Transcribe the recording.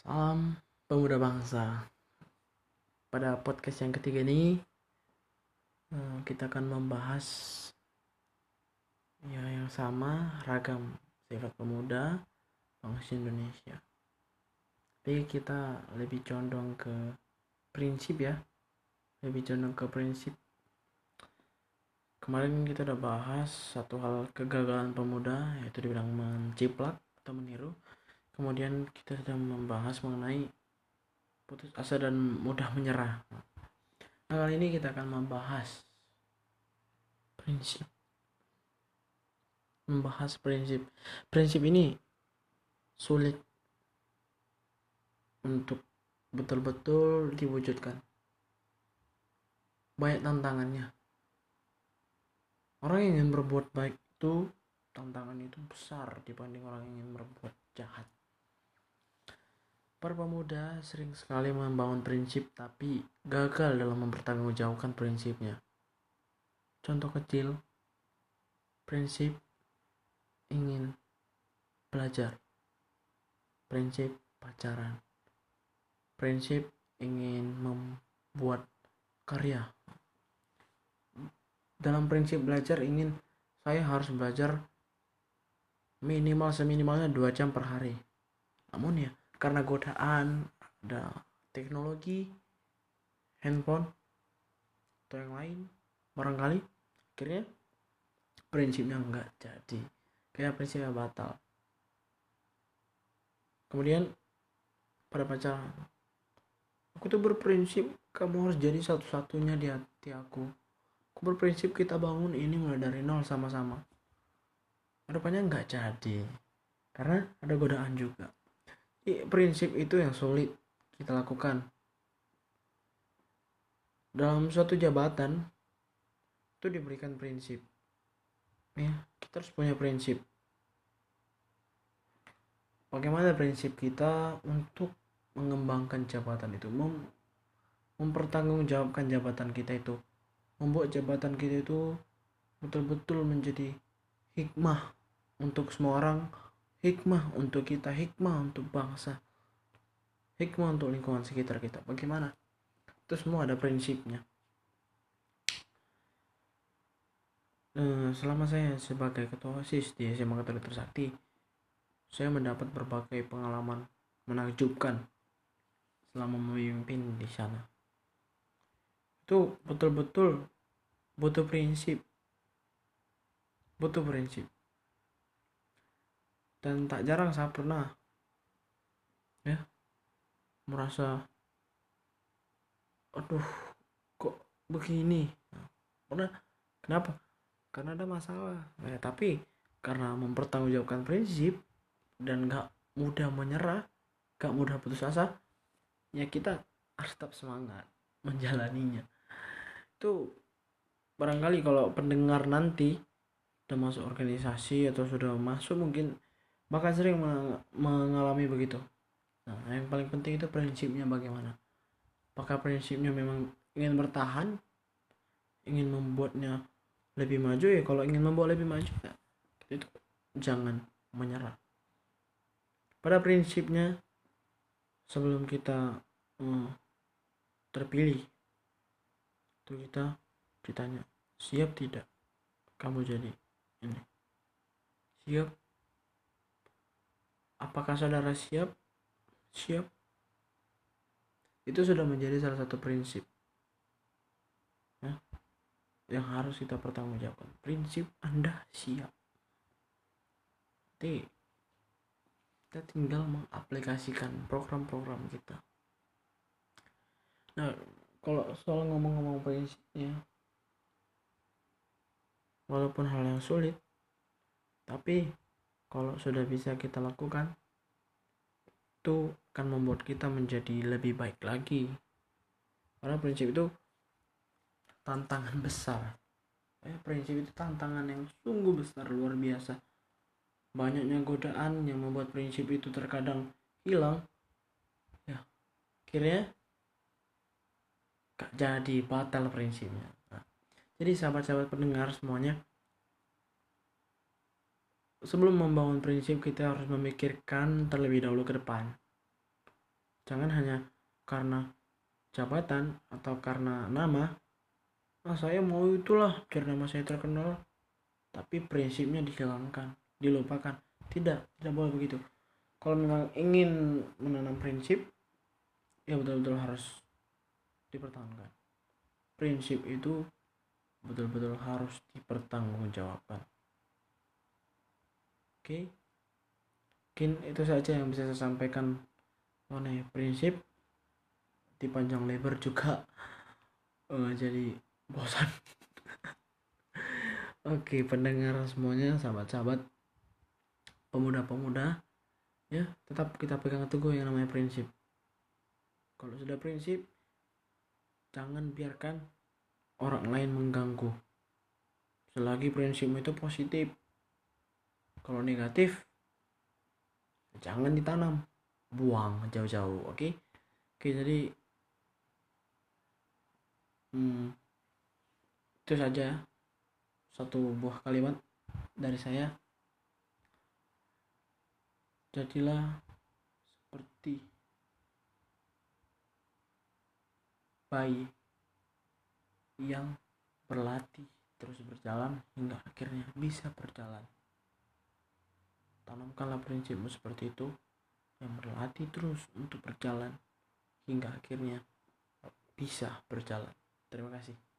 Salam pemuda bangsa. Pada podcast yang ketiga ini eh, kita akan membahas ya yang sama ragam sifat pemuda bangsa Indonesia. Tapi kita lebih condong ke prinsip ya. Lebih condong ke prinsip. Kemarin kita udah bahas satu hal kegagalan pemuda yaitu dibilang menciplak atau meniru kemudian kita sedang membahas mengenai putus asa dan mudah menyerah. Nah kali ini kita akan membahas prinsip. Membahas prinsip. Prinsip ini sulit untuk betul-betul diwujudkan. Banyak tantangannya. Orang yang ingin berbuat baik itu tantangan itu besar dibanding orang yang ingin berbuat jahat Para pemuda sering sekali membangun prinsip tapi gagal dalam mempertanggungjawabkan prinsipnya. Contoh kecil, prinsip ingin belajar, prinsip pacaran, prinsip ingin membuat karya. Dalam prinsip belajar ingin saya harus belajar minimal seminimalnya dua jam per hari. Namun ya, karena godaan ada teknologi handphone atau yang lain. Barangkali akhirnya prinsipnya enggak jadi. Kayak prinsipnya batal. Kemudian pada pacaran. Aku tuh berprinsip kamu harus jadi satu-satunya di hati aku. Aku berprinsip kita bangun ini mulai dari nol sama-sama. Rupanya enggak jadi. Karena ada godaan juga prinsip itu yang sulit kita lakukan. Dalam suatu jabatan itu diberikan prinsip. Ya kita harus punya prinsip. Bagaimana prinsip kita untuk mengembangkan jabatan itu? Mem mempertanggungjawabkan jabatan kita itu. Membuat jabatan kita itu betul-betul menjadi hikmah untuk semua orang hikmah untuk kita, hikmah untuk bangsa, hikmah untuk lingkungan sekitar kita. Bagaimana? Itu semua ada prinsipnya. Eh, selama saya sebagai ketua OSIS di SMA Katolik Trisakti, saya mendapat berbagai pengalaman menakjubkan selama memimpin di sana. Itu betul-betul butuh prinsip. Butuh prinsip dan tak jarang saya pernah ya merasa aduh kok begini? Pernah kenapa? Karena ada masalah. Ya, tapi karena mempertanggungjawabkan prinsip dan gak mudah menyerah gak mudah putus asa ya kita harus tetap semangat menjalaninya. Itu barangkali kalau pendengar nanti sudah masuk organisasi atau sudah masuk mungkin bahkan sering mengalami begitu. Nah yang paling penting itu prinsipnya bagaimana? Apakah prinsipnya memang ingin bertahan? Ingin membuatnya lebih maju? Ya kalau ingin membuat lebih maju ya itu jangan menyerah. Pada prinsipnya sebelum kita hmm, terpilih itu kita ditanya siap tidak kamu jadi ini? Siap Apakah saudara siap? Siap. Itu sudah menjadi salah satu prinsip ya, yang harus kita pertanggungjawabkan. Prinsip Anda siap. Jadi kita tinggal mengaplikasikan program-program kita. Nah, kalau soal ngomong-ngomong prinsipnya, walaupun hal yang sulit, tapi kalau sudah bisa kita lakukan itu akan membuat kita menjadi lebih baik lagi. Karena prinsip itu tantangan besar. Eh, prinsip itu tantangan yang sungguh besar luar biasa. Banyaknya godaan yang membuat prinsip itu terkadang hilang. Ya akhirnya gak jadi batal prinsipnya. Nah, jadi sahabat-sahabat pendengar semuanya sebelum membangun prinsip kita harus memikirkan terlebih dahulu ke depan. Jangan hanya karena jabatan atau karena nama ah saya mau itulah biar nama saya terkenal tapi prinsipnya dihilangkan dilupakan. Tidak tidak boleh begitu. Kalau memang ingin menanam prinsip ya betul-betul harus dipertahankan. Prinsip itu betul-betul harus dipertanggungjawabkan oke. Mungkin itu saja yang bisa saya sampaikan mengenai prinsip di panjang lebar juga. Uh, jadi bosan. Oke pendengar semuanya sahabat-sahabat pemuda-pemuda ya tetap kita pegang teguh yang namanya prinsip. Kalau sudah prinsip jangan biarkan orang lain mengganggu. Selagi prinsipmu itu positif kalau negatif jangan ditanam. Buang jauh-jauh oke? Okay? oke okay, jadi hmm, itu saja satu buah kalimat dari saya. Jadilah seperti bayi yang berlatih terus berjalan hingga akhirnya bisa berjalan tanamkanlah prinsipmu seperti itu yang berlatih terus untuk berjalan hingga akhirnya bisa berjalan. Terima kasih